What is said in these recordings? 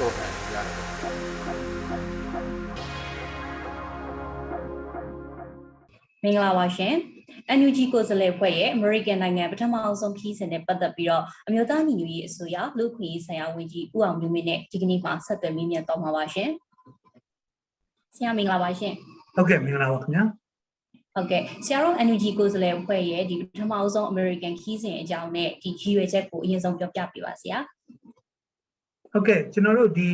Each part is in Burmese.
တော့တယ်ကြားတယ်မင်္ဂလာပါရှင် NUG ကိုယ်စားလှယ်ဖွဲ့ရဲ့ American နိုင်ငံပထမအဆုံးခီးစဉ်နဲ့ပတ်သက်ပြီးတော့အမျိုးသားညီညွတ်ရေးအစိုးရလူ့ခွင့်ရေးဆိုင်ရာဝန်ကြီးဦးအောင်မျိုးမင်းနဲ့ဒီကနေ့မှာဆက်သွယ်မြင်းမြတ်တော့မှာပါရှင်ဆရာမင်္ဂလာပါရှင်ဟုတ်ကဲ့မင်္ဂလာပါခင်ဗျာဟုတ်ကဲ့ဆရာတို့ NUG ကိုယ်စားလှယ်ဖွဲ့ရဲ့ဒီပထမအဆုံး American ခီးစဉ်အကြောင်းနဲ့ဒီရည်ရွယ်ချက်ကိုအရင်ဆုံးပြောပြပေးပါဆရာ ဟုတ်ကဲ့ကျွန်တော်တို့ဒီ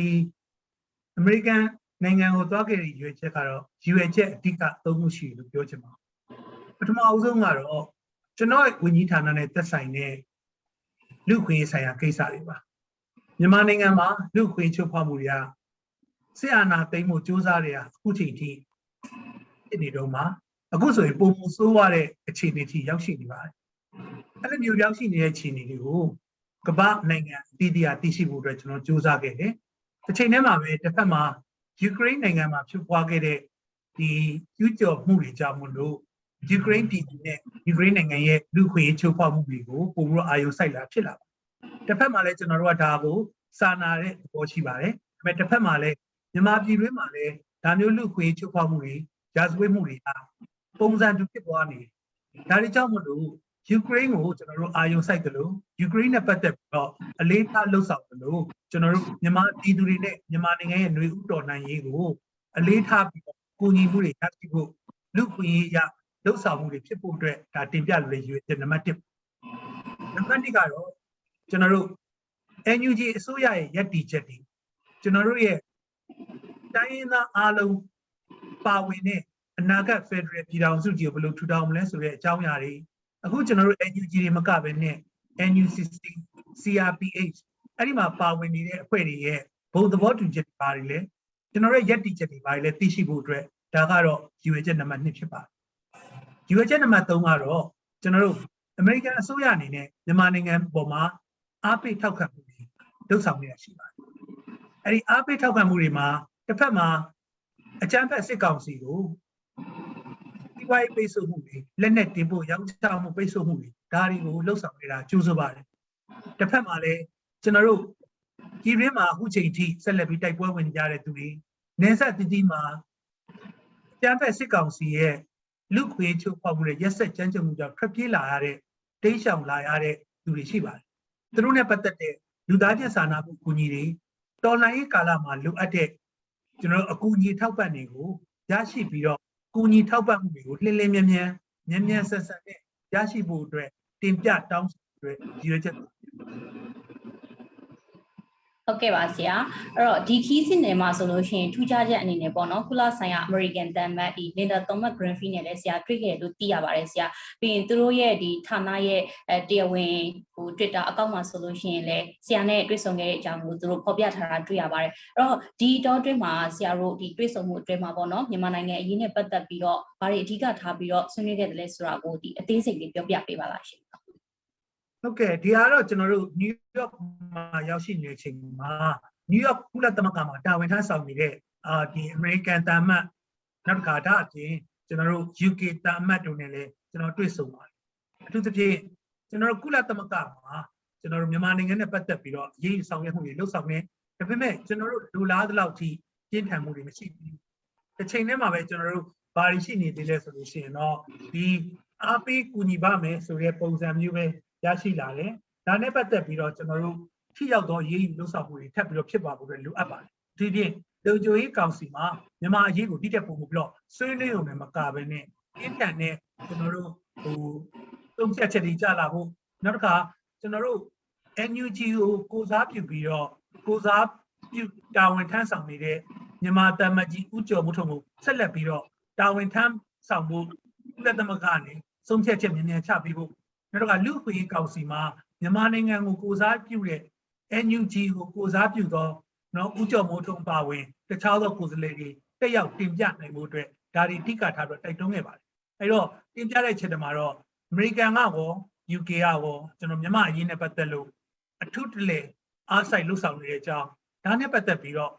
အမေရိကန်နိုင်ငံကိုသွားခဲ့တဲ့ရွေချက်ကတော့ရွေချက်အဓိကသုံးခုရှိတယ်လို့ပြောချင်ပါပထမအဆုံးကတော့ကျွန်တော်ရဲ့ဝန်ကြီးဌာနနဲ့သက်ဆိုင်တဲ့လူခွင့်ရေးဆိုင်ရာကိစ္စတွေပါမြန်မာနိုင်ငံမှာလူခွင့်ချုပ်ဖောက်မှုတွေကဆီအာနာသိမ်းမှုစ조사တွေကအခုချိန်ထိဖြစ်နေတော့မှာအခုဆိုရင်ပုံမှုစိုးရတဲ့အခြေအနေထိရောက်ရှိနေပါတယ်အဲ့လိုမျိုးရောက်ရှိနေတဲ့အခြေအနေတွေကို ကမ္ဘာနိုင်ငံအသီးသီးအသိရှိဖို့အတွက်ကျွန်တော်စူးစမ်းခဲ့တယ်။တစ်ချိန်တည်းမှာပဲတစ်ဖက်မှာယူကရိန်းနိုင်ငံမှာဖြစ်ပွားခဲ့တဲ့ဒီကျူးကျော်မှုတွေကြောင့်မလို့ယူကရိန်းပြည်သူနဲ့ယူကရိန်းနိုင်ငံရဲ့လူခွေချိုးဖောက်မှုတွေကိုပုံပြီးတော့အာရုံစိုက်လာဖြစ်လာပါတယ်။တစ်ဖက်မှာလည်းကျွန်တော်တို့ကဒါကိုစာနာတဲ့သဘောရှိပါတယ်။ဒါပေမဲ့တစ်ဖက်မှာလည်းမြန်မာပြည်တွင်းမှာလည်းဒါမျိုးလူခွေချိုးဖောက်မှုတွေရာဇဝတ်မှုတွေကပုံစံတူဖြစ်သွားနေတယ်။ဒါတွေကြောင့်မလို့ ယူကရိန်းကိုကျွန်တော်တို့အာရုံစိုက်တယ်လို့ယူကရိန်းနဲ့ပတ်သက်ပြီးတော့အလေးထားလှုပ်ဆောင်တယ်လို့ကျွန်တော်တို့မြန်မာပြည်သူတွေနဲ့မြန်မာနိုင်ငံရဲ့ຫນွေဥတော်နိုင်ရေးကိုအလေးထားပြီးတော့ကိုညီမှုတွေရရှိဖို့လူခွင့်ရေးရလှုပ်ဆောင်မှုတွေဖြစ်ဖို့အတွက်ဒါတင်ပြလို့ရည်ရွယ်ချက်နံပါတ်1နံပါတ်2ကတော့ကျွန်တော်တို့ NUG အစိုးရရဲ့ယက်တီချက်တွေကျွန်တော်တို့ရဲ့တိုင်းရင်းသားအားလုံးပါဝင်တဲ့အနာဂတ် Federal ပြည်ထောင်စုကြီးကိုဘယ်လိုထူထောင်မလဲဆိုတဲ့အကြောင်းအရာတွေ အခုကျွန်တော်တို့ NUG တွေမကဘဲနဲ့ NUCC CRPH အဲ့ဒီမှာပါဝင်နေတဲ့အဖွဲ့တွေရဲ့ဘုံသဘောတူချက်တွေပါတယ်လေကျွန်တော်တို့ရက်တီချက်တွေပါတယ်လေသိရှိဖို့အတွက်ဒါကတော့ယူဝဲချက်နံပါတ်2ဖြစ်ပါတယ်ယူဝဲချက်နံပါတ်3ကတော့ကျွန်တော်တို့အမေရိကန်အစိုးရအနေနဲ့မြန်မာနိုင်ငံပေါ်မှာအားပေးထောက်ခံမှုတွေလုပ်ဆောင်နေတာရှိပါတယ်အဲ့ဒီအားပေးထောက်ခံမှုတွေမှာတစ်ဖက်မှာအကြမ်းဖက်စစ်ကောင်စီကို ဒီဝိုင်းပိတ်ဆို့မှုတွေလက်နက်တင်ဖို့ရောင်းချမှုပိတ်ဆို့မှုတွေဒါတွေကိုလှုပ်ဆောင်နေတာကျိုးဆိုပါတယ်တစ်ဖက်မှာလည်းကျွန်တော်တို့ဒီရင်းမှာအခုချိန်ထိဆက်လက်ပြီးတိုက်ပွဲဝင်ကြတဲ့သူတွေနေဆက်တတိမှာကျန်းဖက်စစ်ကောင်စီရဲ့လူခွေချုပ်ဖောက်မှုတွေရက်ဆက်ကြမ်းကြုတ်မှုကြောင့်ထွက်ပြေးလာရတဲ့တိတ်ရှောင်လာရတဲ့သူတွေရှိပါတယ်သူတို့နဲ့ပတ်သက်တဲ့လူသားချင်းစာနာမှုအကူအညီတွေတော်လှန်ရေးကာလမှာလိုအပ်တဲ့ကျွန်တော်တို့အကူအညီထောက်ပံ့တွေကိုရရှိပြီးတော့ ကူညီထောက်ပံ့မှုတွေကိုလှင်းလင်းမြန်မြန်မြန်မြန်ဆက်ဆက်နဲ့ရရှိဖို့အတွက်တင်ပြတောင်းဆိုအတွက်ရည်ရွယ်ချက် ဟုတ်ကဲ့ပါဆရာအဲ့တော့ဒီခီးစဉ်နယ်မှာဆိုလို့ရှိရင်ထူးခြားချက်အနေနဲ့ပေါ့နော်ကုလဆိုင်ရာ American တန်မတ်ဒီ Linda Thomas Greenfield နဲ့လည်းဆရာတွေ့ခဲ့တယ်လို့သိရပါတယ်ဆရာပြီးရင်သူတို့ရဲ့ဒီဌာနရဲ့အဲတရားဝင်ဟို Twitter အကောင့်မှာဆိုလို့ရှိရင်လည်းဆရာနဲ့တွေ့ဆုံခဲ့တဲ့အကြောင်းကိုသူတို့ဖော်ပြထားတာတွေ့ရပါတယ်အဲ့တော့ဒီတော့အတွင်းမှာဆရာတို့ဒီတွေ့ဆုံမှုအတွင်းမှာပေါ့နော်မြန်မာနိုင်ငံအရေးနဲ့ပတ်သက်ပြီးတော့ဘာတွေအဓိကထားပြီးတော့ဆွေးနွေးခဲ့တယ်လဲဆိုတာကိုဒီအသေးစိတ်လေးပြောပြပေးပါလားရှင် ဟုတ်ကဲ့ဒီဟာတော့ကျွန်တော်တို့နယူးယောက်မှာရောက်ရှိနေတဲ့အချိန်မှာနယူးယောက်ကုလသမဂ္ဂမှာတာဝန်ထမ်းဆောင်နေတဲ့အာဒီအမေရိကန်တာမတ်နောက်တစ်ခါဒါအပြင်ကျွန်တော်တို့ UK တာမတ်တို့နဲ့လည်းကျွန်တော်တွေ့ဆုံပါတယ်အထူးသဖြင့်ကျွန်တော်တို့ကုလသမဂ္ဂမှာကျွန်တော်တို့မြန်မာနိုင်ငံနဲ့ပတ်သက်ပြီးတော့ရေးဆောင်ရွက်မှုတွေလှုပ်ဆောင်နေဒါပေမဲ့ကျွန်တော်တို့လူလားသလောက်ထိပြင်းထန်မှုတွေမရှိဘူးတစ်ချိန်တည်းမှာပဲကျွန်တော်တို့ဘာတွေရှိနေသေးလဲဆိုလို့ရှိရင်တော့ဒီအားပေးကူညီပါမယ်ဆိုတဲ့ပုံစံမျိုးပဲ ရရှိလာတယ်။ဒါနဲ့ပတ်သက်ပြီးတော့ကျွန်တော်တို့ထိရောက်သောရေးယူလှုပ်ဆောင်မှုတွေထပ်ပြီးတော့ဖြစ်ပါဖို့အတွက်လိုအပ်ပါတယ်။ဒီပြင်လုံခြုံရေးကောင်စီမှာမြန်မာအရေးကိုတိတက်ပုံမှုပြီးတော့ဆွေးနွေးရုံနဲ့မကဘဲနဲ့အင်တန်နဲ့ကျွန်တော်တို့ဟိုသုံးချက်ချက်တွေကြားလာဖို့နောက်တစ်ခါကျွန်တော်တို့ NUG ကိုကိုစားပြုပြီးတော့ကိုစားပြုတာဝန်ထမ်းဆောင်နေတဲ့မြန်မာတမကြီးဥကျော်မှုထုံကိုဆက်လက်ပြီးတော့တာဝန်ထမ်းဆောင်ဖို့ကုလသမဂ္ဂနဲ့ဆုံးဖြတ်ချက်မြန်မြန်ချပြီးဖို့ နောက်တော့ကလူ့အခွင့်အရေးကောင်စီမှာမြန်မာနိုင်ငံကိုကိုစားပြုတဲ့ NUG ကိုကိုစားပြုသောနော်ဦးကျော်မိုးထုံပါဝင်တခြားသောကိုယ်စားလှယ်တွေတက်ရောက်တင်ပြနိုင်မှုအတွက်ဒါတွေအဓိကထားပြီးတိုက်တွန်းခဲ့ပါတယ်အဲ့တော့တင်ပြတဲ့ချက်တမှာတော့အမေရိကန်ကရော UK ကရောကျွန်တော်မြန်မာအရေးနဲ့ပတ်သက်လို့အထူးတလေအားဆိုင်လှုပ်ဆောင်နေတဲ့အကြောင်းဒါနဲ့ပတ်သက်ပြီးတော့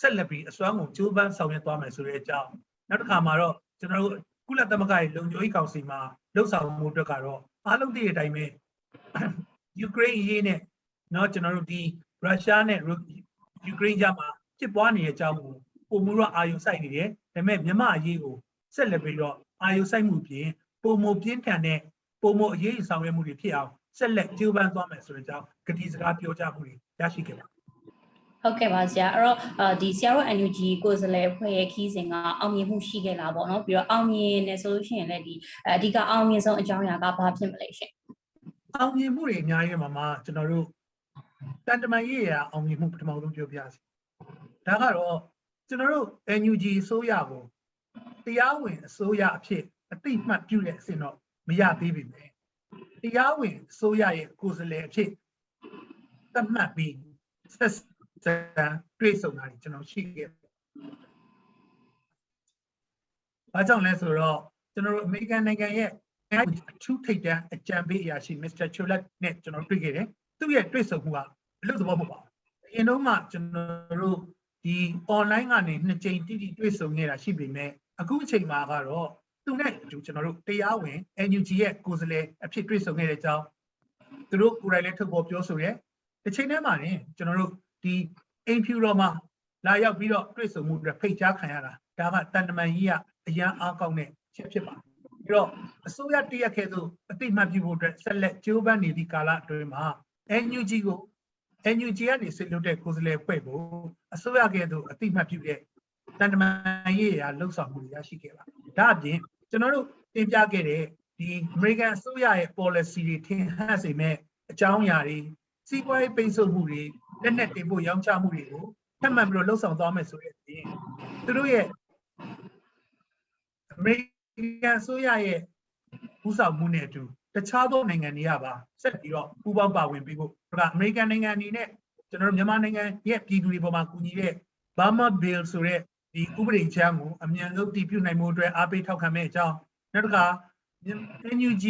ဆက်လက်ပြီးအစွမ်းကုန်ကြိုးပမ်းဆောင်ရွက်သွားမယ်ဆိုတဲ့အကြောင်းနောက်တစ်ခါမှာတော့ကျွန်တော်တို့ကုလသမဂ္ဂရဲ့လုံခြုံရေးကောင်စီမှာလှုပ်ဆောင်မှုအတွက်ကတော့ အားလုံးသိတဲ့အတိုင်းပဲ ယူကရိန်းအရေးနဲ့เนาะကျွန်တော်တို့ဒီရုရှားနဲ့ယူကရိန်းကြားမှာဖြစ်ပွားနေတဲ့အကြောင်းကိုပုံမှုတော့အာရုံစိုက်နေတယ်ဒါပေမဲ့မြန်မာအရေးကိုဆက်လက်ပြီးတော့အာရုံစိုက်မှုပြင်ပုံမပြင်းထန်တဲ့ပုံမအရေးယူဆောင်ရွက်မှုတွေဖြစ်အောင်ဆက်လက်ကြိုးပမ်းသွားမယ်ဆိုတဲ့အကြောင်းကတိစကားပြောကြားမှုတွေရရှိခဲ့ပါ ဟုတ်ကဲ့ပါဆရာအဲ့တော့အာဒီဆရာတို့ NUG ကိုယ်စားလှယ်ဖွဲ့ရဲ့ခီးစဉ်ကအောင်မြင်မှုရှိခဲ့လားပေါ့နော်ပြီးတော့အောင်မြင်နေဆိုလို့ရှိရင်လည်းဒီအဓိကအောင်မြင်ဆုံးအကြောင်းအရာကဘာဖြစ်မလဲရှင်အောင်မြင်မှုတွေအများကြီးမှာမှာကျွန်တော်တို့တန်တမာရေးရအောင်မြင်မှုပထမဆုံးပြောပြစီဒါကတော့ကျွန်တော်တို့ NUG အစိုးရကိုတရားဝင်အစိုးရအဖြစ်အတိအမှတ်ပြုတဲ့အဆင့်တော့မရသေးပြီပဲတရားဝင်အစိုးရရဲ့ကိုယ်စားလှယ်အဖြစ်သတ်မှတ်ပြီးဆက်စံ တွေ့ဆုံတာတွေကျွန်တော်ရှိခဲ့တယ်။ဘာကြောင့်လဲဆိုတော့ကျွန်တော်တို့အမေရိကန်နိုင်ငံရဲ့အထူးထိပ်တန်းအကြံပေးအရာရှိ Mr. Cholet နဲ့ကျွန်တော်တွေ့ခဲ့တယ်။သူ့ရဲ့တွေ့ဆုံမှုကအလို့သဘောမဟုတ်ပါဘူး။အရင်တော့မှကျွန်တော်တို့ဒီ online ကနေနှစ်ကြိမ်တိတိတွေ့ဆုံနေတာရှိပေမဲ့အခုအချိန်မှာကတော့သူနဲ့အတူကျွန်တော်တို့တရားဝင် NUG ရဲ့ကိုယ်စားလှယ်အဖြစ်တွေ့ဆုံခဲ့တဲ့အကြောင်းသူတို့ကိုယ်တိုင်လည်းထုတ်ဖော်ပြောဆိုရဲတစ်ချိန်တည်းမှာနေကျွန်တော်တို့ ဒီအိမ်ဖြူတော်မှာလာရောက်ပြီးတော့တွေ့ဆုံမှုအတွက်ဖိတ်ကြားခံရတာဒါကတန်တမန်ကြီးကအရန်အားကောင်းတဲ့ချက်ဖြစ်ပါတယ်ပြီးတော့အစိုးရတရက်ခဲသို့အတိအမှတ်ပြုဖို့အတွက်ဆက်လက်ကြိုးပမ်းနေသည့်ကာလအတွင်းမှာ NUG ကို NUG ကနေဆွေးနွေးတဲ့ကိုယ်စားလှယ်ဖွဲ့ကိုအစိုးရကဲ့သို့အတိအမှတ်ပြုတဲ့တန်တမန်ရေးရာလှုပ်ဆောင်မှုတွေရရှိခဲ့ပါဒါအပြင်ကျွန်တော်တို့တင်ပြခဲ့တဲ့ဒီ American အစိုးရရဲ့ policy တွေထင်ဟပ်စေမဲ့အကြောင်းအရာတွေစီးပွားရေးပိတ်ဆို့မှုတွေ လက်နက်တင်ဖို့ရောင်းချမှုတွေကိုထပ်မံပြီးတော့လှုပ်ဆောင်သွားမယ်ဆိုတဲ့အပြင်သူတို့ရဲ့ American အစိုးရရဲ့ဥဆောင်မှုနဲ့အတူတခြားသောနိုင်ငံတွေကပါဆက်ပြီးတော့ပူးပေါင်းပါဝင်ပြီးဖို့ဒါကအမေရိကန်နိုင်ငံအနေနဲ့ကျွန်တော်တို့မြန်မာနိုင်ငံရဲ့ပြည်သူတွေပေါ်မှာကူညီတဲ့ Burma Bill ဆိုတဲ့ဒီဥပဒေချမ်းကိုအမြန်ဆုံးတည်ပြုနိုင်မှုအတွက်အားပေးထောက်ခံမဲ့အကြောင်းနောက်တစ်ခါ NUG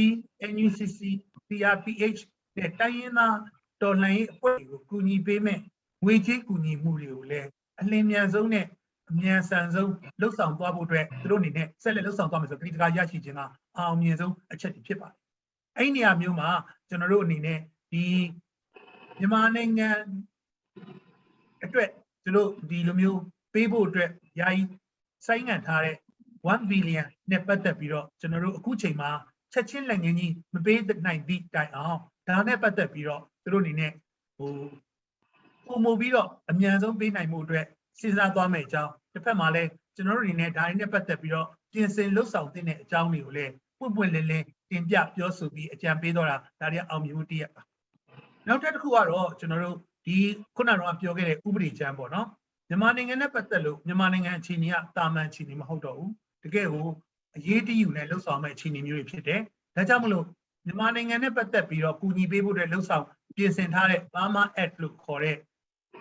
NUCC CRPH နဲ့တိုင်းရင်းသား တော်လှန်ရေးအဖွဲ့တွေကိုကူညီပေးမဲ့ငွေကြေးကူညီမှုတွေကိုလည်းအလင်းမြန်ဆုံးနဲ့အမြန်ဆန်ဆုံးလှုပ်ဆောင်သွားဖို့အတွက်သူတို့အနေနဲ့ဆက်လက်လှုပ်ဆောင်သွားမယ်ဆိုတော့ဒီတကာရရှိခြင်းကအောင်မြင်ဆုံးအချက်တွေဖြစ်ပါတယ်။အဲ့ဒီနေရာမျိုးမှာကျွန်တော်တို့အနေနဲ့ဒီမြန်မာနိုင်ငံအတွက်သူတို့ဒီလိုမျိုးပေးဖို့အတွက်ယာယီစိုင်းငံ့ထားတဲ့1 billion နဲ့ပတ်သက်ပြီးတော့ကျွန်တော်တို့အခုချိန်မှာချက်ချင်းလက်ငင်းကြီးမပေးနိုင်သည့်တိုင်အောင်ဒါနဲ့ပတ်သက်ပြီးတော့ သူတို့အနေနဲ့ဟိုပုံမူပြီးတော့အမြန်ဆုံးပေးနိုင်မှုအတွက်စဉ်းစားသွားမယ်အကြောင်းတစ်ဖက်မှာလည်းကျွန်တော်တို့အနေနဲ့ဒါတွေနဲ့ပတ်သက်ပြီးတော့ပြင်ဆင်လှုပ်ဆောင်တဲ့အကြောင်းတွေကိုလည်းပွင့်ပွင့်လင်းလင်းတင်ပြပြောဆိုပြီးအကြံပေးတော့တာဒါတွေအောင်မြင်မှုတရက်ပါနောက်တစ်ခုကတော့ကျွန်တော်တို့ဒီခုနကတော့ပြောခဲ့တဲ့ဥပဒေချမ်းပေါ့နော်မြန်မာနိုင်ငံနဲ့ပတ်သက်လို့မြန်မာနိုင်ငံအခြေအနေကတာမန်အခြေအနေမဟုတ်တော့ဘူးတကယ်ကိုအရေးတယူနဲ့လှုပ်ဆောင်မဲ့အခြေအနေမျိုးတွေဖြစ်တယ်ဒါကြောင့်မလို့မြန်မာနိုင်ငံနဲ့ပတ်သက်ပြီးတော့ကူညီပေးဖို့အတွက်လှုပ်ဆောင် ပြင်ဆင်ထားတဲ့ Burma Act လို့ခေါ်တဲ့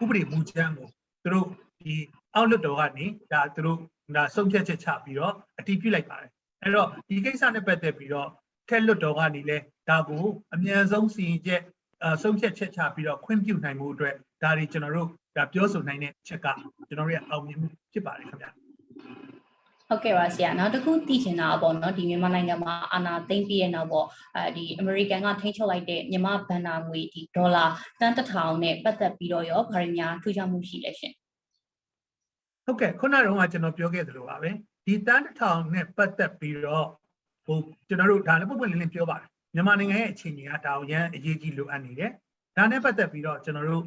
ဥပဒေမူချမ်းကိုသူတို့ဒီအောက်လွတ်တော်ကနေဒါသူတို့ဒါဆုံးဖြတ်ချက်ချပြီးတော့အတည်ပြုလိုက်ပါတယ်အဲ့တော့ဒီကိစ္စနဲ့ပတ်သက်ပြီးတော့ထက်လွတ်တော်ကနေလဲဒါကိုအမြန်ဆုံးစီရင်ချက်အဆုံးဖြတ်ချက်ချပြီးတော့ခွင့်ပြုနိုင်မှုအတွက်ဒါတွေကျွန်တော်တို့ဒါပြောဆိုနိုင်တဲ့ချက်ကကျွန်တော်တို့ရဲ့အောင်မြင်မှုဖြစ်ပါတယ်ခင်ဗျာ ဟုတ်ကဲ့ပါဆရာနောက်တစ်ခုသိချင်တာပေါ့နော်ဒီမြန်မာနိုင်ငံမှာအာဏာသိမ်းပြီးရဲ့နောက်ပေါ့အဲဒီအမေရိကန်ကထိန်းချုပ်လိုက်တဲ့မြန်မာဘဏ္ဍာငွေဒီဒေါ်လာတန်တထောင်နဲ့ပတ်သက်ပြီးတော့ရောဗာရင်းများထူးခြားမှုရှိလဲရှင်ဟုတ်ကဲ့ခုနကတော့ကျွန်တော်ပြောခဲ့သလိုပါပဲဒီတန်းတစ်ထောင်နဲ့ပတ်သက်ပြီးတော့ဟိုကျွန်တော်တို့ဒါလည်းပုတ်ပွင့်လင်းလင်းပြောပါတယ်မြန်မာနိုင်ငံရဲ့အခြေအနေကဒါအောင်ရန်အရေးကြီးလိုအပ်နေတယ်ဒါနဲ့ပတ်သက်ပြီးတော့ကျွန်တော်တို့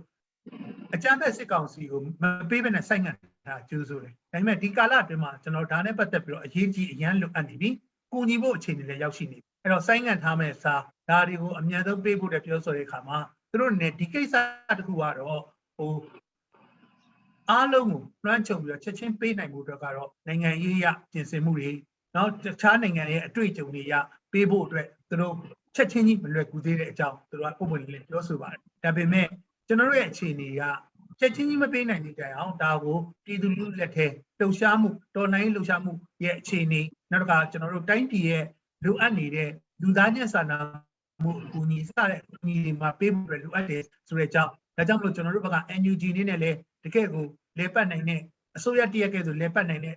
အကြမ်းဖက်စစ်ကောင်စီကိုမပေးဘဲနဲ့စိုက်ငံ့ တာကျူးဆိုတယ်ဒါပေမဲ့ဒီကာလအတွင်းမှာကျွန်တော်ဒါနဲ့ပတ်သက်ပြီးတော့အရေးကြီးအရန်လိုအပ်နေပြီကူညီဖို့အခြေအနေလည်းရောက်ရှိနေပြီအဲ့တော့စိုက်ငံ့ထားမဲ့စာဒါတွေကိုအမြန်ဆုံးပေးဖို့တဲ့ပြောဆိုတဲ့အခါမှာသူတို့ねဒီကိစ္စတစ်ခုကတော့ဟိုအားလုံးကိုလွှမ်းခြုံပြီးတော့ချက်ချင်းပေးနိုင်မှုအတွက်ကတော့နိုင်ငံရေးအရပြင်ဆင်မှုတွေနောက်တခြားနိုင်ငံရဲ့အတွေ့အကြုံတွေရပေးဖို့အတွက်သူတို့ချက်ချင်းကြီးမလွယ်ကူသေးတဲ့အကြောင်းသူတို့ကပုံမှန်လေးပြောဆိုပါတယ်ဒါပေမဲ့ကျွန်တော်တို့ရဲ့အခြေအနေက ချက်ချင်းကြီးမပေးနိုင်တဲ့တိုင်အောင်ဒါကိုပြည်သူလူထုလက်ထဲလှုပ်ရှားမှုတော်လှန်ရေးလှုပ်ရှားမှုရဲ့အခြေအနေနောက်တစ်ခါကျွန်တော်တို့တိုင်းပြည်ရဲ့လိုအပ်နေတဲ့လူသားချင်းစာနာမှုအကူအညီစတဲ့အကူအညီတွေမှာပေးဖို့အတွက်လိုအပ်တယ်ဆိုတဲ့အကြောင်းဒါကြောင့်မလို့ကျွန်တော်တို့ဘက်က NUG အနေနဲ့လည်းတကယ့်ကိုလေပတ်နိုင်တဲ့အစိုးရတရက်ကဲဆိုလေပတ်နိုင်တဲ့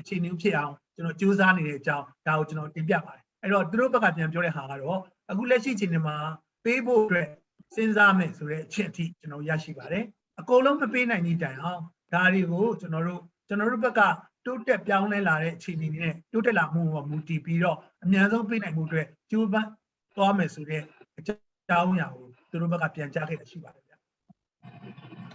အခြေအနေဖြစ်အောင်ကျွန်တော်စူးစမ်းနေတဲ့အကြောင်းဒါကိုကျွန်တော်တင်ပြပါတယ်အဲ့တော့သူတို့ဘက်ကပြန်ပြောတဲ့ဟာကတော့အခုလက်ရှိအခြေအနေမှာပေးဖို့အတွက်စဉ်းစားမယ်ဆိုတဲ့အချက်အထိကျွန်တော်ရရှိပါတယ် အကုန်လုံးမပေးနိုင်သည့်တိုင်အောင်ဒါတွေကိုကျွန်တော်တို့ကျွန်တော်တို့ဘက်ကတိုးတက်ပြောင်းလဲလာတဲ့အခြေအနေနဲ့တိုးတက်လာမှုပေါ်မူတည်ပြီးတော့အများဆုံးပေးနိုင်မှုအတွက်ကြိုးပမ်းသွားမယ်ဆိုတဲ့အကြောင်းအရာကိုသူတို့ဘက်ကပြန်ကြားခဲ့တာရှိပါတယ်ဗျာ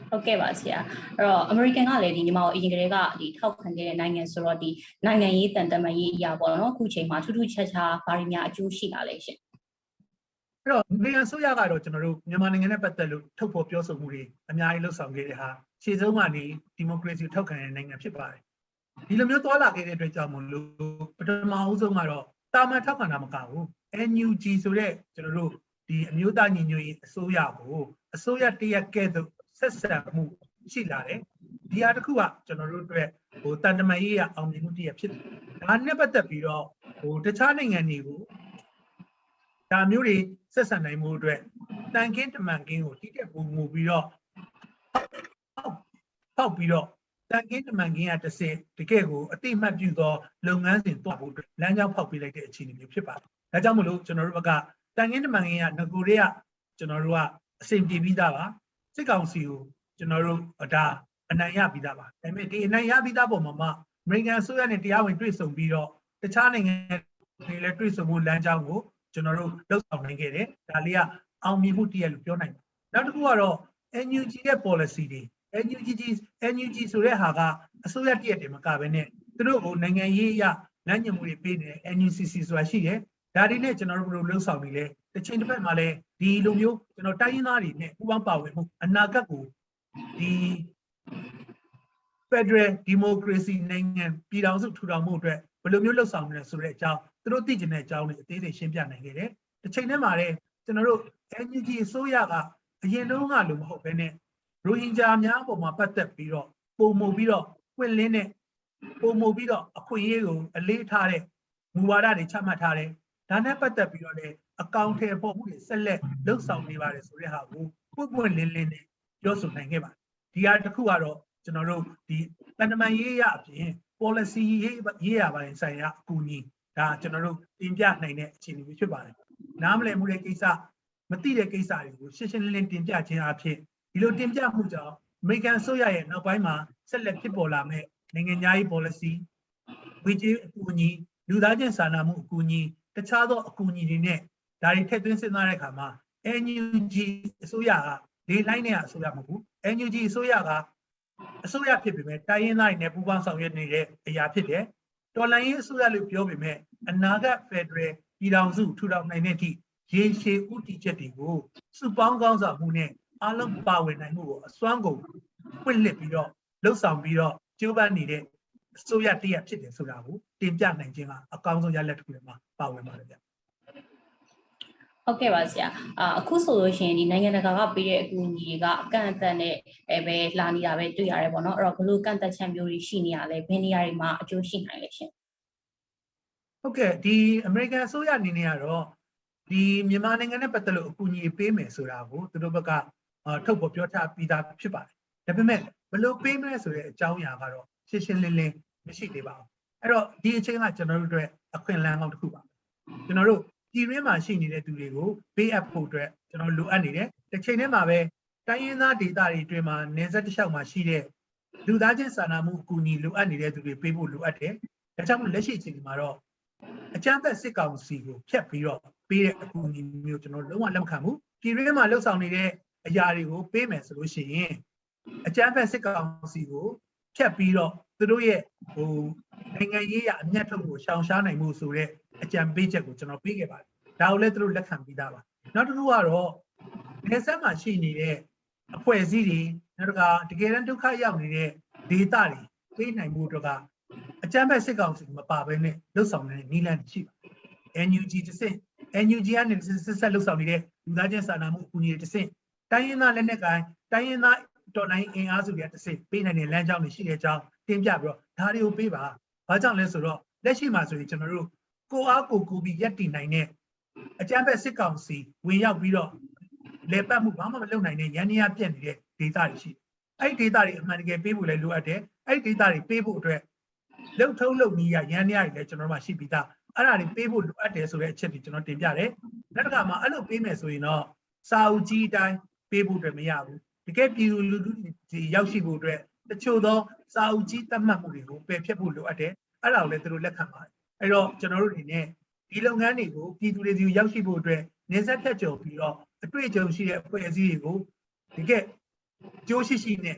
ဟုတ်ကဲ့ပါဆရာအဲ့တော့ American ကလည်းဒီညီမကိုအရင်ကတည်းကဒီထောက်ခံခဲ့တဲ့နိုင်ငံဆိုတော့ဒီနိုင်ငံရေးတန်တမာရေးအရာပေါ့နော်အခုချိန်မှာထူးထူးခြားခြားဘာတွေများအကျိုးရှိလာလဲရှင် အဲ့တော့နိုင်ငံဆိုရကတော့ကျွန်တော်တို့မြန်မာနိုင်ငံနဲ့ပတ်သက်လို့ထုတ်ဖော်ပြောဆိုမှုတွေအများကြီးလှုပ်ဆောင်ခဲ့တဲ့ဟာခြေဆုံးကနေဒီမိုကရေစီထောက်ခံတဲ့နိုင်ငံဖြစ်ပါတယ်ဒီလိုမျိုးသွားလာခဲ့တဲ့အတွက်ကြောင့်မလို့ပထမအဦးဆုံးကတော့တာမန်ထောက်ခံတာမကဘူး NUG ဆိုတဲ့ကျွန်တော်တို့ဒီအမျိုးသားညီညွတ်ရေးအစိုးရကိုအစိုးရတရက်ကဲ့သို့ဆက်ဆံမှုရှိလာတယ်ဒီဟာတစ်ခုကကျွန်တော်တို့အတွက်ဟိုတန်တမာရေးရအောင်မြင်မှုတရဖြစ်တယ်ဒါနဲ့ပတ်သက်ပြီးတော့ဟိုတခြားနိုင်ငံတွေကို ဒါမျိုးတွေဆက်ဆံနိုင်မှုအတွက်တန်ကင်းတမန်ကင်းကိုတိတက်ပုံမူပြီးတော့ဟောက်ပြီးတော့တန်ကင်းတမန်ကင်းကတစ်စင်တကယ့်ကိုအတိအမှတ်ပြုသောလုပ်ငန်းစဉ်သွားဖို့အတွက်လမ်းကြောင်းဖောက်ပေးလိုက်တဲ့အခြေအနေမျိုးဖြစ်ပါတယ်။ဒါကြောင့်မလို့ကျွန်တော်တို့ဘက်ကတန်ကင်းတမန်ကင်းကငကိုတွေကကျွန်တော်တို့ကအစိမ်ပြေပြီးသားပါစစ်ကောင်စီကိုကျွန်တော်တို့ဒါအနိုင်ရပြီးသားပါ။ဒါပေမဲ့ဒီအနိုင်ရပြီးသားပုံမှာမှအမေရိကန်အစိုးရနဲ့တရားဝင်တွေ့ဆုံပြီးတော့တခြားနိုင်ငံတွေလည်းတွေ့ဆုံမှုလမ်းကြောင်းကို ကျွန်တော်တို့လှုပ်ဆောင်နိုင်ခဲ့တယ်ဒါလေးကအောင်မြင်မှုတည်းလို့ပြောနိုင်တယ်နောက်တစ်ခုကတော့ NUG ရဲ့ policy တွေ NUG NUG ဆိုတဲ့ဟာကအစိုးရတည်းတည်းမကဘဲနဲ့သူတို့ကိုနိုင်ငံရေးအရလမ်းညွှန်မှုတွေပေးနေတယ် NUCC ဆိုတာရှိတယ်ဒါတွေနဲ့ကျွန်တော်တို့ဘယ်လိုလှုပ်ဆောင်နေလဲတစ်ချိန်တစ်ဖက်မှာလည်းဒီလိုမျိုးကျွန်တော်တိုင်းရင်းသားတွေနဲ့ပူးပေါင်းပါဝင်မှုအနာဂတ်ကိုဒီ Federal Democracy နိုင်ငံပြည်ထောင်စုထူထောင်မှုအတွက်ဘယ်လိုမျိုးလှုပ်ဆောင်မလဲဆိုတဲ့အကြောင်း သူတို့သိကျင်တဲ့အကြောင်းတွေအသေးစိတ်ရှင်းပြနိုင်ခဲ့တယ်။တစ်ချိန်တည်းမှာလည်းကျွန်တော်တို့ NUG အစိုးရကအရင်တုန်းကလိုမဟုတ်ဘဲနဲ့ရိုဟင်ဂျာများအပေါ်မှာပတ်သက်ပြီးတော့ပုံမှုပြီးတော့ပွင့်လင်းတဲ့ပုံမှုပြီးတော့အခွင့်အရေးကိုအလေးထားတဲ့မူဝါဒတွေချမှတ်ထားတယ်။ဒါနဲ့ပတ်သက်ပြီးတော့လည်းအကောင့်ထဲပေါ်မှုတွေဆက်လက်လှုပ်ဆောင်နေပါတယ်ဆိုတဲ့ဟာကိုပွင့်ပွင့်လင်းလင်းနဲ့ပြောဆိုနိုင်ခဲ့ပါတယ်။ဒီဟာတစ်ခုကတော့ကျွန်တော်တို့ဒီတန်တမန်ရေးရအပြင် policy ရေးရေးရပိုင်းဆိုင်ရာအကူအညီ ဒါကျွန်တော်တို့တင်ပြနိုင်တဲ့အခြေအနေမျိုးဖြစ်ပါတယ်။နားမလည်မှုတဲ့ကိစ္စမသိတဲ့ကိစ္စတွေကိုရှင်းရှင်းလင်းလင်းတင်ပြခြင်းအဖြစ်ဒီလိုတင်ပြမှုကြောင့် American ဆိုရရဲ့နောက်ပိုင်းမှာဆက်လက်ဖြစ်ပေါ်လာမဲ့နိုင်ငံသားရေး policy ဝေကြီးအကူအညီလူသားချင်းစာနာမှုအကူအညီတခြားသောအကူအညီတွေနဲ့ဒါတွေထည့်သွင်းစဉ်းစားတဲ့အခါမှာ NUG အစိုးရကဒီ line နဲ့အစိုးရမဟုတ်ဘူး NUG အစိုးရကအစိုးရဖြစ်ပေမဲ့တိုင်းရင်းသားတွေနဲ့ပူးပေါင်းဆောင်ရွက်နေတဲ့အရာဖြစ်တယ်။ တော်လှန်ရေးအစိုးရလို့ပြောပေမဲ့အနာဂတ်ဖက်ဒရယ်ပြည်ထောင်စုထူထောင်နိုင်တဲ့အထိရေရှည်ဥတီချက်တွေကိုစုပေါင်းကောင်းဆောင်မှုနဲ့အားလုံးပါဝင်နိုင်မှုကိုအစွမ်းကုန်ပွင့်လစ်ပြီးတော့လှုပ်ဆောင်ပြီးတော့ကျိုးပန်းနေတဲ့အစိုးရတရက်ဖြစ်တယ်ဆိုတာကိုတင်ပြနိုင်ခြင်းကအကောင်းဆုံးရလဒ်တစ်ခုလည်းမှာပါဝင်ပါတယ်ဗျ။ ဟုတ်ကဲ့ပါဆရာအာအခုဆိုလို့ရှိရင်ဒီနိုင်ငံတကာကပေးတဲ့အကူအညီတွေကအကန့်အသတ်နဲ့အဲပဲလာနေတာပဲတွေ့ရတယ်ပေါ့နော်အဲ့တော့ဘလို့ကန့်သက်ချက်မျိုးတွေရှိနေရလဲဘယ်နေရာတွေမှာအကျိုးရှိနိုင်လဲရှင်ဟုတ်ကဲ့ဒီအမေရိကန်အစိုးရအနေနဲ့ကတော့ဒီမြန်မာနိုင်ငံနဲ့ပတ်သက်လို့အကူအညီပေးမယ်ဆိုတာကိုသူတို့ဘက်ကအာထုတ်ပေါ်ပြောထားပြီးသားဖြစ်ပါတယ်။ဒါပေမဲ့ဘယ်လိုပေးမလဲဆိုတဲ့အကြောင်းအရာကတော့ရှင်းရှင်းလင်းလင်းမရှိသေးပါဘူး။အဲ့တော့ဒီအချိန်ကကျွန်တော်တို့အတွက်အခွင့်အလမ်းကောင်းတစ်ခုပါ။ကျွန်တော်တို့ ပြည်ရင်းမှာရှိနေတဲ့သူတွေကိုပေးအပ်ဖို့အတွက်ကျွန်တော်လိုအပ်နေတယ်။တစ်ချိန်တည်းမှာပဲတိုင်းရင်းသားဒေသတွေအတွင်းမှာနေဆက်တစ်လျှောက်မှာရှိတဲ့လူသားချင်းစာနာမှုအကူအညီလိုအပ်နေတဲ့သူတွေပေးဖို့လိုအပ်တယ်။ဒါကြောင့်မို့လက်ရှိအချိန်ဒီမှာတော့အကြမ်းဖက်စစ်ကောင်စီကိုဖျက်ပြီးတော့ပေးတဲ့အကူအညီမျိုးကျွန်တော်လုံးဝလက်မခံဘူးပြည်ရင်းမှာလှုပ်ဆောင်နေတဲ့အရာတွေကိုပေးမယ်ဆိုလို့ရှိရင်အကြမ်းဖက်စစ်ကောင်စီကိုဖျက်ပြီးတော့သူတို့ရဲ့ဟိုနိုင်ငံရေးရအမျက်ထုတ်ကိုရှောင်ရှားနိုင်မှုဆိုတဲ့ အကြံပေးချက်ကိုကျွန်တော်ပေးခဲ့ပါတယ်ဒါကိုလည်းသူတို့လက်ခံပြီးသားပါနောက်တစ်ခုကတော့နေဆက်မှာရှိနေတဲ့အဖွဲ့အစည်းတွေနောက်တစ်ခါတကယ်တမ်းဒုက္ခရောက်နေတဲ့ဒေသတွေပေးနိုင်မှုတော့ကအကြမ်းဖက်စစ်ကောင်စီမပါဘဲနဲ့လှုပ်ဆောင်နေတဲ့နီလန်ရှိပါ NUG တစ်စင့် NUG ကနေဆက်ဆက်လှုပ်ဆောင်နေတဲ့လူသားချင်းစာနာမှုအကူအညီတွေတစ်စင့်တိုင်းရင်းသားလက်နက်ကိုင်တိုင်းရင်းသားတော်လိုင်းအင်အားစုတွေကတစ်စိပေးနိုင်တဲ့လမ်းကြောင်းတွေရှိတဲ့အကြောင်းတင်ပြပြီးတော့ဒါတွေကိုပေးပါဘာကြောင့်လဲဆိုတော့လက်ရှိမှာဆိုရင်ကျွန်တော်တို့ ကိုအားကိုကူပြီးရက်တည်နိုင်တဲ့အကြမ်းဖက်စစ်ကောင်စီဝင်ရောက်ပြီးတော့လေပတ်မှုဘာမှမလုပ်နိုင်တဲ့ရန်နေရပြက်နေတဲ့ဒေသတွေရှိတယ်အဲ့ဒီဒေသတွေအမှန်တကယ်ပေးဖို့လည်းလိုအပ်တယ်အဲ့ဒီဒေသတွေပေးဖို့အတွက်လုံထုံးလုံကြီးရရန်နေရတွေလည်းကျွန်တော်တို့မှရှိပြီးသားအဲ့ဒါတွေပေးဖို့လိုအပ်တယ်ဆိုတဲ့အချက်တွေကျွန်တော်တင်ပြတယ်နောက်တစ်ခါမှာအဲ့လိုပေးမယ်ဆိုရင်တော့စာအုပ်ကြီးအတိုင်းပေးဖို့အတွက်မရဘူးတကယ်ပြည်သူလူထုတွေရောက်ရှိဖို့အတွက်တချို့သောစာအုပ်ကြီးသတ်မှတ်မှုတွေကိုပယ်ဖျက်ဖို့လိုအပ်တယ်အဲ့ဒါကိုလည်းသူတို့လက်ခံပါတယ် အဲ့တော့ကျွန်တော်တို့အနေနဲ့ဒီလုပ်ငန်းတွေကိုပြည်သူတွေစီရောက်ရှိဖို့အတွက်နေဆက်ဖြတ်ကျော်ပြီးတော့အတွေ့အကြုံရှိတဲ့အဖွဲ့အစည်းတွေကိုတကယ်ကြိုးရှိရှိနဲ့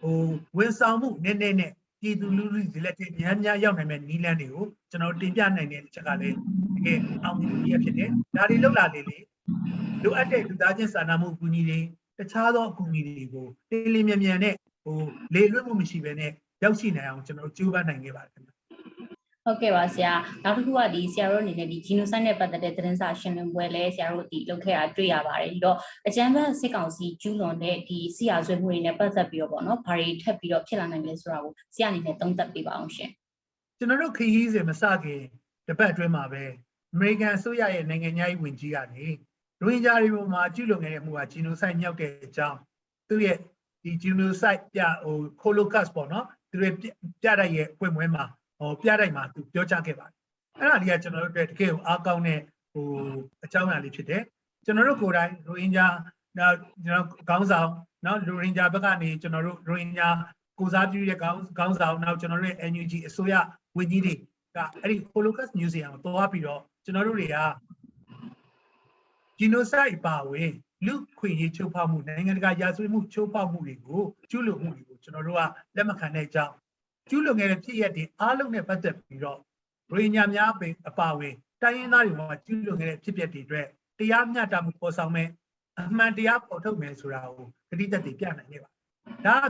ဟိုဝန်ဆောင်မှုနည်းနည်းနဲ့ပြည်သူလူထုတွေလက်ထဲများများရောက်နိုင်မဲ့နီးလန်းတွေကိုကျွန်တော်တင်ပြနိုင်တဲ့အချက်ကလည်းတကယ်အောင်မြင်ရဖြစ်တယ်ဒါတွေလောက်လာလေလေလိုအပ်တဲ့လူသားချင်းစာနာမှုအကူအညီတွေတခြားသောအကူအညီတွေကိုတင်းလင်းမြန်မြန်နဲ့ဟိုလေလွတ်မှုမရှိဘဲနဲ့ရောက်ရှိနိုင်အောင်ကျွန်တော်တို့ကြိုးပမ်းနိုင်ခဲ့ပါတယ်ခင်ဗျ ဟုတ်ကဲ့ပါဆရာနောက်တစ်ခုကဒီဆရာတို့အနေနဲ့ဒီ genocide နဲ့ပတ်သက်တဲ့သတင်းစာရှင်းလင်းပွဲလဲဆရာတို့ဒီလုပ်ခဲ့တာတွေ့ရပါတယ်ပြီးတော့အကြမ်းဖက်စစ်ကောင်စီကျူးလွန်တဲ့ဒီဆီယာဆွေးမှုတွေနဲ့ပတ်သက်ပြီးတော့ပေါ့နော်ဘာတွေထပ်ပြီးတော့ဖြစ်လာနိုင်လဲဆိုတာကိုဆရာအနေနဲ့သုံးသပ်ပေးပါအောင်ရှင်ကျွန်တော်တို့ခရီးစဉ်မစခင်တပတ်အတွင်းမှာပဲအမေရိကန်အစိုးရရဲ့နိုင်ငံခြားရေးဝန်ကြီးကနေရိုဟင်ဂျာတွေပေါ်မှာကျူးလွန်ခဲ့တဲ့မှုကဂျီနိုဆိုက်မြောက်တဲ့အကြောင်းသူရဲ့ဒီဂျီနိုဆိုက်ပြဟိုခိုလိုကတ်ပေါ့နော်သူရဲ့ပြပြတိုက်ရဲ့ပွင့်ပွဲမှာ ဟိုပြတိုက်မှာသူပြောကြားခဲ့ပါတယ်အဲ့ဒါလေးကကျွန်တော်တို့အတွက်တကယ်ကိုအားကောင်းတဲ့ဟိုအကြောင်းအရာလေးဖြစ်တယ်ကျွန်တော်တို့ကိုယ်တိုင်ရိုဟင်ဂျာနောက်ကျွန်တော်ခေါင်းဆောင်နော်ရိုဟင်ဂျာဘက်ကနေကျွန်တော်တို့ရိုဟင်ဂျာကိုစားပြုတဲ့ခေါင်းခေါင်းဆောင်နောက်ကျွန်တော်တို့ရဲ့ NUG အစိုးရဝန်ကြီးတွေကအဲ့ဒီ Holocaust Museum ကိုတွားပြီးတော့ကျွန်တော်တို့တွေက genocide ပါဝင်လူခွေရေးချိုးဖောက်မှုနိုင်ငံတကာရာဇဝတ်မှုချိုးဖောက်မှုတွေကိုကျူးလွန်မှုတွေကိုကျွန်တော်တို့ကလက်မခံတဲ့အကြောင်း ကျူးလွန်ခဲ့တဲ့ဖြစ်ရပ်တွေအားလုံးနဲ့ပတ်သက်ပြီးတော့ရိုဟင်ဂျာများပင်အပါအဝင်တိုင်းရင်းသားတွေမှာကျူးလွန်ခဲ့တဲ့ဖြစ်ပျက်တွေအတွက်တရားမျှတမှုပေါ်ဆောင်မယ်အမှန်တရားပေါ်ထုတ်မယ်ဆိုတာကိုတတိသက်တွေပြနိုင်ခဲ့ပါဒါက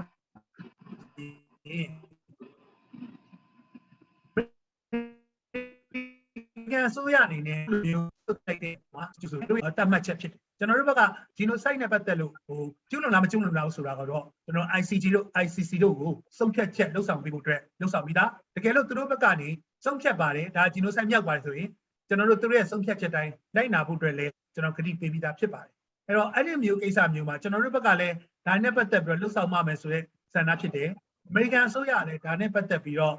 ကံဆိုရအနေနဲ့မျိုးတိုက်တဲ့မှာကျူဆိုတို့တတ်မှတ်ချက်ဖြစ်တယ်ကျွန်တော်တို့ဘက်က genocide နဲ့ပတ်သက်လို့ဟိုကျူးလွန်လားမကျူးလွန်လားဆိုတာကတော့ ကျွန်တော် ICG တို့ ICC တို့ကိုစုံဖြတ်ချက်လှုပ်ဆောင်ပေးဖို့အတွက်လှုပ်ဆောင်ပြီးသားတကယ်လို့သူတို့ဘက်ကနေစုံဖြတ်ပါတယ်ဒါ genocide မြောက်ပါတယ်ဆိုရင်ကျွန်တော်တို့သူတို့ရဲ့စုံဖြတ်ချက်တိုင်းလိုက်နာဖို့အတွက်လည်းကျွန်တော်ကတိပေးပြီးသားဖြစ်ပါတယ်အဲ့တော့အဲ့ဒီမျိုးကိစ္စမျိုးမှာကျွန်တော်တို့ဘက်ကလည်းဒါနဲ့ပတ်သက်ပြီးတော့လှုပ်ဆောင်မှမယ်ဆိုတဲ့ဆန္ဒဖြစ်တယ်အမေရိကန်အစိုးရလည်းဒါနဲ့ပတ်သက်ပြီးတော့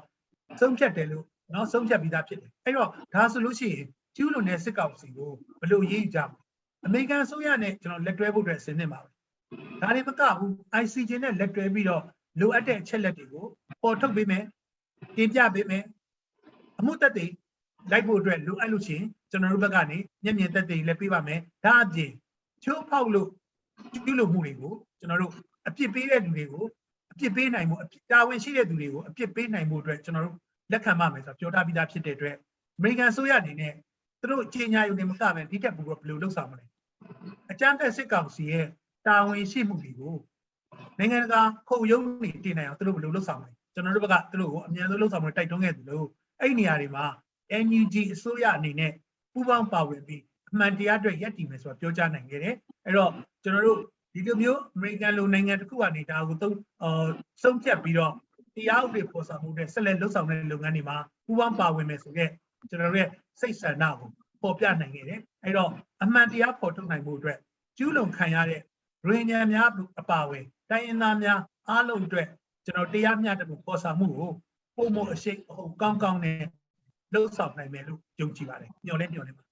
စုံဖြတ်တယ်လို့နော်ဆုံးဖြတ်ပြီးသားဖြစ်တယ်အဲ့တော့ဒါဆိုလို့ရှိရင်ကျူးလွန်တဲ့စစ်ကောင်စီကိုဘယ်လိုရေးကြမလဲအမေရိကန်အစိုးရနဲ့ကျွန်တော်လက်တွဲဖို့အတွက်ဆင်းနေပါပဲ ဒါတွေမကဘူး ICJ နဲ့လက်တွဲပြီးတော့လိုအပ်တဲ့အချက်လက်တွေကိုပေါ်ထုတ်ပေးမယ်တင်ပြပေးမယ်အမှုသက်တွေလိုက်ဖို့အတွက်လိုအပ်လို့ရှိရင်ကျွန်တော်တို့ဘက်ကနေမျက်မြင်သက်တွေလည်းပေးပါမယ်ဒါအပြင်ချိုးဖောက်လို့ကျူးလွန်မှုတွေကိုကျွန်တော်တို့အပြစ်ပေးတဲ့လူတွေကိုအပြစ်ပေးနိုင်မှုအပြစ်တာဝန်ရှိတဲ့သူတွေကိုအပြစ်ပေးနိုင်မှုအတွက်ကျွန်တော်တို့လက်ခံပါမယ်ဆိုတော့ပြောထားပြီးသားဖြစ်တဲ့အတွက်အမေရိကန်ဆိုရအနေနဲ့သူတို့အချိန်ညာယူနေမကပဲဒီတက်ဘူးတော့ဘယ်လိုလုပ်ဆောင်မလဲအကြမ်းဖက်စစ်ကောင်စီရဲ့ တာဝန်ရှိမှုတွေကိုနိုင်ငံတကာခုံရုံးနေတင်နိုင်အောင်သူတို့ဘယ်လိုလုပ်ဆောင်မလဲကျွန်တော်တို့ဘက်ကသူတို့ကိုအမြန်ဆုံးလုပ်ဆောင်မလို့တိုက်တွန်းခဲ့သလိုအဲ့ဒီနေရာတွေမှာ NUG အစိုးရအနေနဲ့ပူးပေါင်းပါဝင်ပြီးအမှန်တရားအတွက်ရပ်တည်မယ်ဆိုတာပြောကြားနိုင်ခဲ့တယ်အဲ့တော့ကျွန်တော်တို့ဒီလိုမျိုးအမေရိကန်လိုနိုင်ငံတစ်ခုကနေဒါကိုသုံးအာဆုံးဖြတ်ပြီးတော့တရားဥပဒေပေါ်ဆောင်မှုနဲ့ဆက်လက်လှုပ်ဆောင်တဲ့လုပ်ငန်းတွေမှာပူးပေါင်းပါဝင်မယ်ဆိုတဲ့ကျွန်တော်တို့ရဲ့စိတ်ဆန္ဒကိုပေါ်ပြနိုင်ခဲ့တယ်။အဲတော့အမှန်တရားပေါ်ထုတ်နိုင်မှုအတွက်ကျူးလွန်ခံရတဲ့ ရင်းညံများအပါအဝင်တိုင်းရင်းသားများအားလုံးအတွက်ကျွန်တော်တရားမျှတမှုပေါ်ဆောင်မှုကိုပုံမအရှိအဟုတ်ကောင်းကောင်းနဲ့လှုပ်ဆောင်နိုင်မယ်လို့ယုံကြည်ပါတယ်။ညှော်လဲညှော်လဲပါ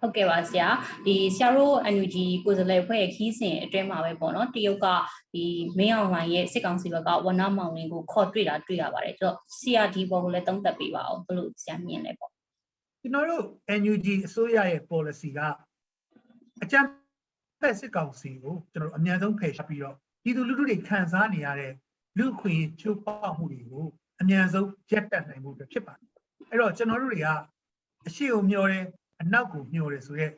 ဟုတ်ကဲ့ပါဆရာဒီဆရာတို့ NUG ကိုယ်စားလှယ်ဖွဲ့ရဲ့ခီးစဉ်အတွင်းမှာပဲပေါ့နော်တရုတ်ကဒီမင်းအောင်လှိုင်ရဲ့စစ်ကောင်စီဘက်ကဝနမောင်လင်းကိုခေါ်တွေ့တာတွေ့ရပါတယ်ဆိုတော့ဆရာဒီဘောကိုလည်းသုံးသပ်ပေးပါအောင်ဘလို့ဆရာမြင်လဲပေါ့ကျွန်တော်တို့ NUG အစိုးရရဲ့ policy ကအကြမ်း ဖက်စစ်ကောင်စီကိုကျွန်တော်တို့အများဆုံးဖယ်ရှားပြီးတော့ပြည်သူလူထုတွေခံစားနေရတဲ့လူ့အခွင့်အရေးချိုးဖောက်မှုတွေကိုအများဆုံးရပ်တန့်နိုင်မှုအတွက်ဖြစ်ပါတယ်အဲ့တော့ကျွန်တော်တို့တွေကအရှိကိုမျှော်တယ်အနောက်ကိုမျှော်တယ်ဆိုရက်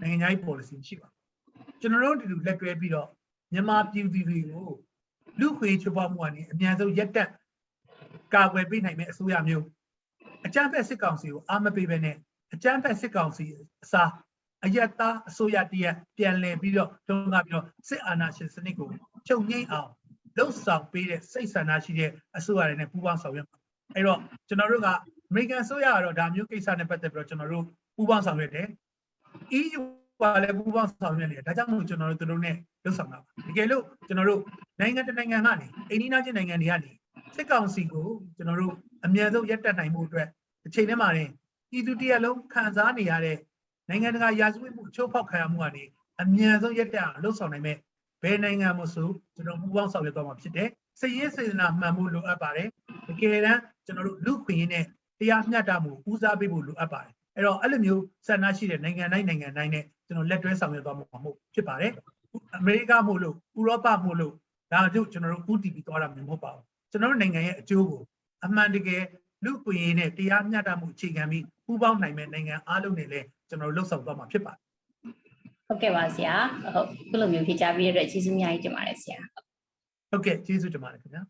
နိုင်ငံခြားရေး policy ရှိပါဘူးကျွန်တော်တို့ဒီလိုလက်တွဲပြီးတော့မြန်မာပြည်သူတွေကိုလူ့အခွင့်အရေးချိုးဖောက်မှုကနေအများဆုံးရပ်တန့်ကာကွယ်ပေးနိုင်မယ့်အစိုးရမျိုးအကြမ်းဖက်စစ်ကောင်စီကိုအားမပေးဘဲနဲ့အကြမ်းဖက်စစ်ကောင်စီအစား အယက်သားအစိုးရတရက်ပြန်လည်ပြီးတော့တုံးကပြီးတော့စစ်အာဏာရှင်စနစ်ကိုချုပ်ငိမ့်အောင်လှုပ်ဆောင်ပေးတဲ့စိတ်ဆန္ဒရှိတဲ့အစိုးရတွေနဲ့ပူးပေါင်းဆောင်ရွက်ပါအဲ့တော့ကျွန်တော်တို့ကအမေရိကန်အစိုးရကတော့ဒါမျိုးကိစ္စနဲ့ပတ်သက်ပြီးတော့ကျွန်တော်တို့ပူးပေါင်းဆောင်ရွက်တယ် EU ကလည်းပူးပေါင်းဆောင်ရွက်နေတယ်ဒါကြောင့်မို့ကျွန်တော်တို့သူတို့နဲ့လှုပ်ဆောင်တာပါတကယ်လို့ကျွန်တော်တို့နိုင်ငံတစ်နိုင်ငံကနေအိန္ဒိယချင်းနိုင်ငံတွေကနေစစ်ကောင်စီကိုကျွန်တော်တို့အမြန်ဆုံးရပ်တန့်နိုင်မှုအတွက်အချိန်ထဲမှာတင်ပြည်သူတရက်လုံးခံစားနေရတဲ့ နိုင်ငံတကာရာဇဝတ်မှုချိုးဖောက်ခံရမှုကနေအမြန်ဆုံးရပ်တန့်အောင်လှုပ်ဆောင်နိုင်မဲ့ဘယ်နိုင်ငံမှဆိုကျွန်တော်ပူးပေါင်းဆောင်ရွက်သွားမှာဖြစ်တယ်စည်ရင်းစေတနာမှန်မှုလိုအပ်ပါတယ်တကယ်တမ်းကျွန်တော်တို့လူခွင့်ရင်းနဲ့တရားမျှတမှုဦးစားပေးဖို့လိုအပ်ပါတယ်အဲ့တော့အဲ့လိုမျိုးဆန္ဒရှိတဲ့နိုင်ငံတိုင်းနိုင်ငံတိုင်းနဲ့ကျွန်တော်လက်တွဲဆောင်ရွက်သွားမှာမဟုတ်ဖြစ်ပါတယ်အမေရိကမို့လို့ဥရောပမို့လို့ဒါတို့ကျွန်တော်တို့ UTP သွားတာမျိုးမဟုတ်ပါဘူးကျွန်တော်တို့နိုင်ငံရဲ့အကျိုးကိုအမှန်တကယ်လူခွင့်ရင်းနဲ့တရားမျှတမှုအခြေခံပြီးပူးပေါင်းနိုင်မဲ့နိုင်ငံအားလုံးနဲ့လည်း ကျွန်တော်တို့လှုပ်ဆောင်သွားမှာဖြစ်ပါတယ်ဟုတ်ကဲ့ပါဆရာဟုတ်ခုလိုမျိုးဖြေကြားပေးတဲ့အတွက်ကျေးဇူးအများကြီးတင်ပါတယ်ဆရာဟုတ်ကဲ့ကျေးဇူးတင်ပါတယ်ခင်ဗျာ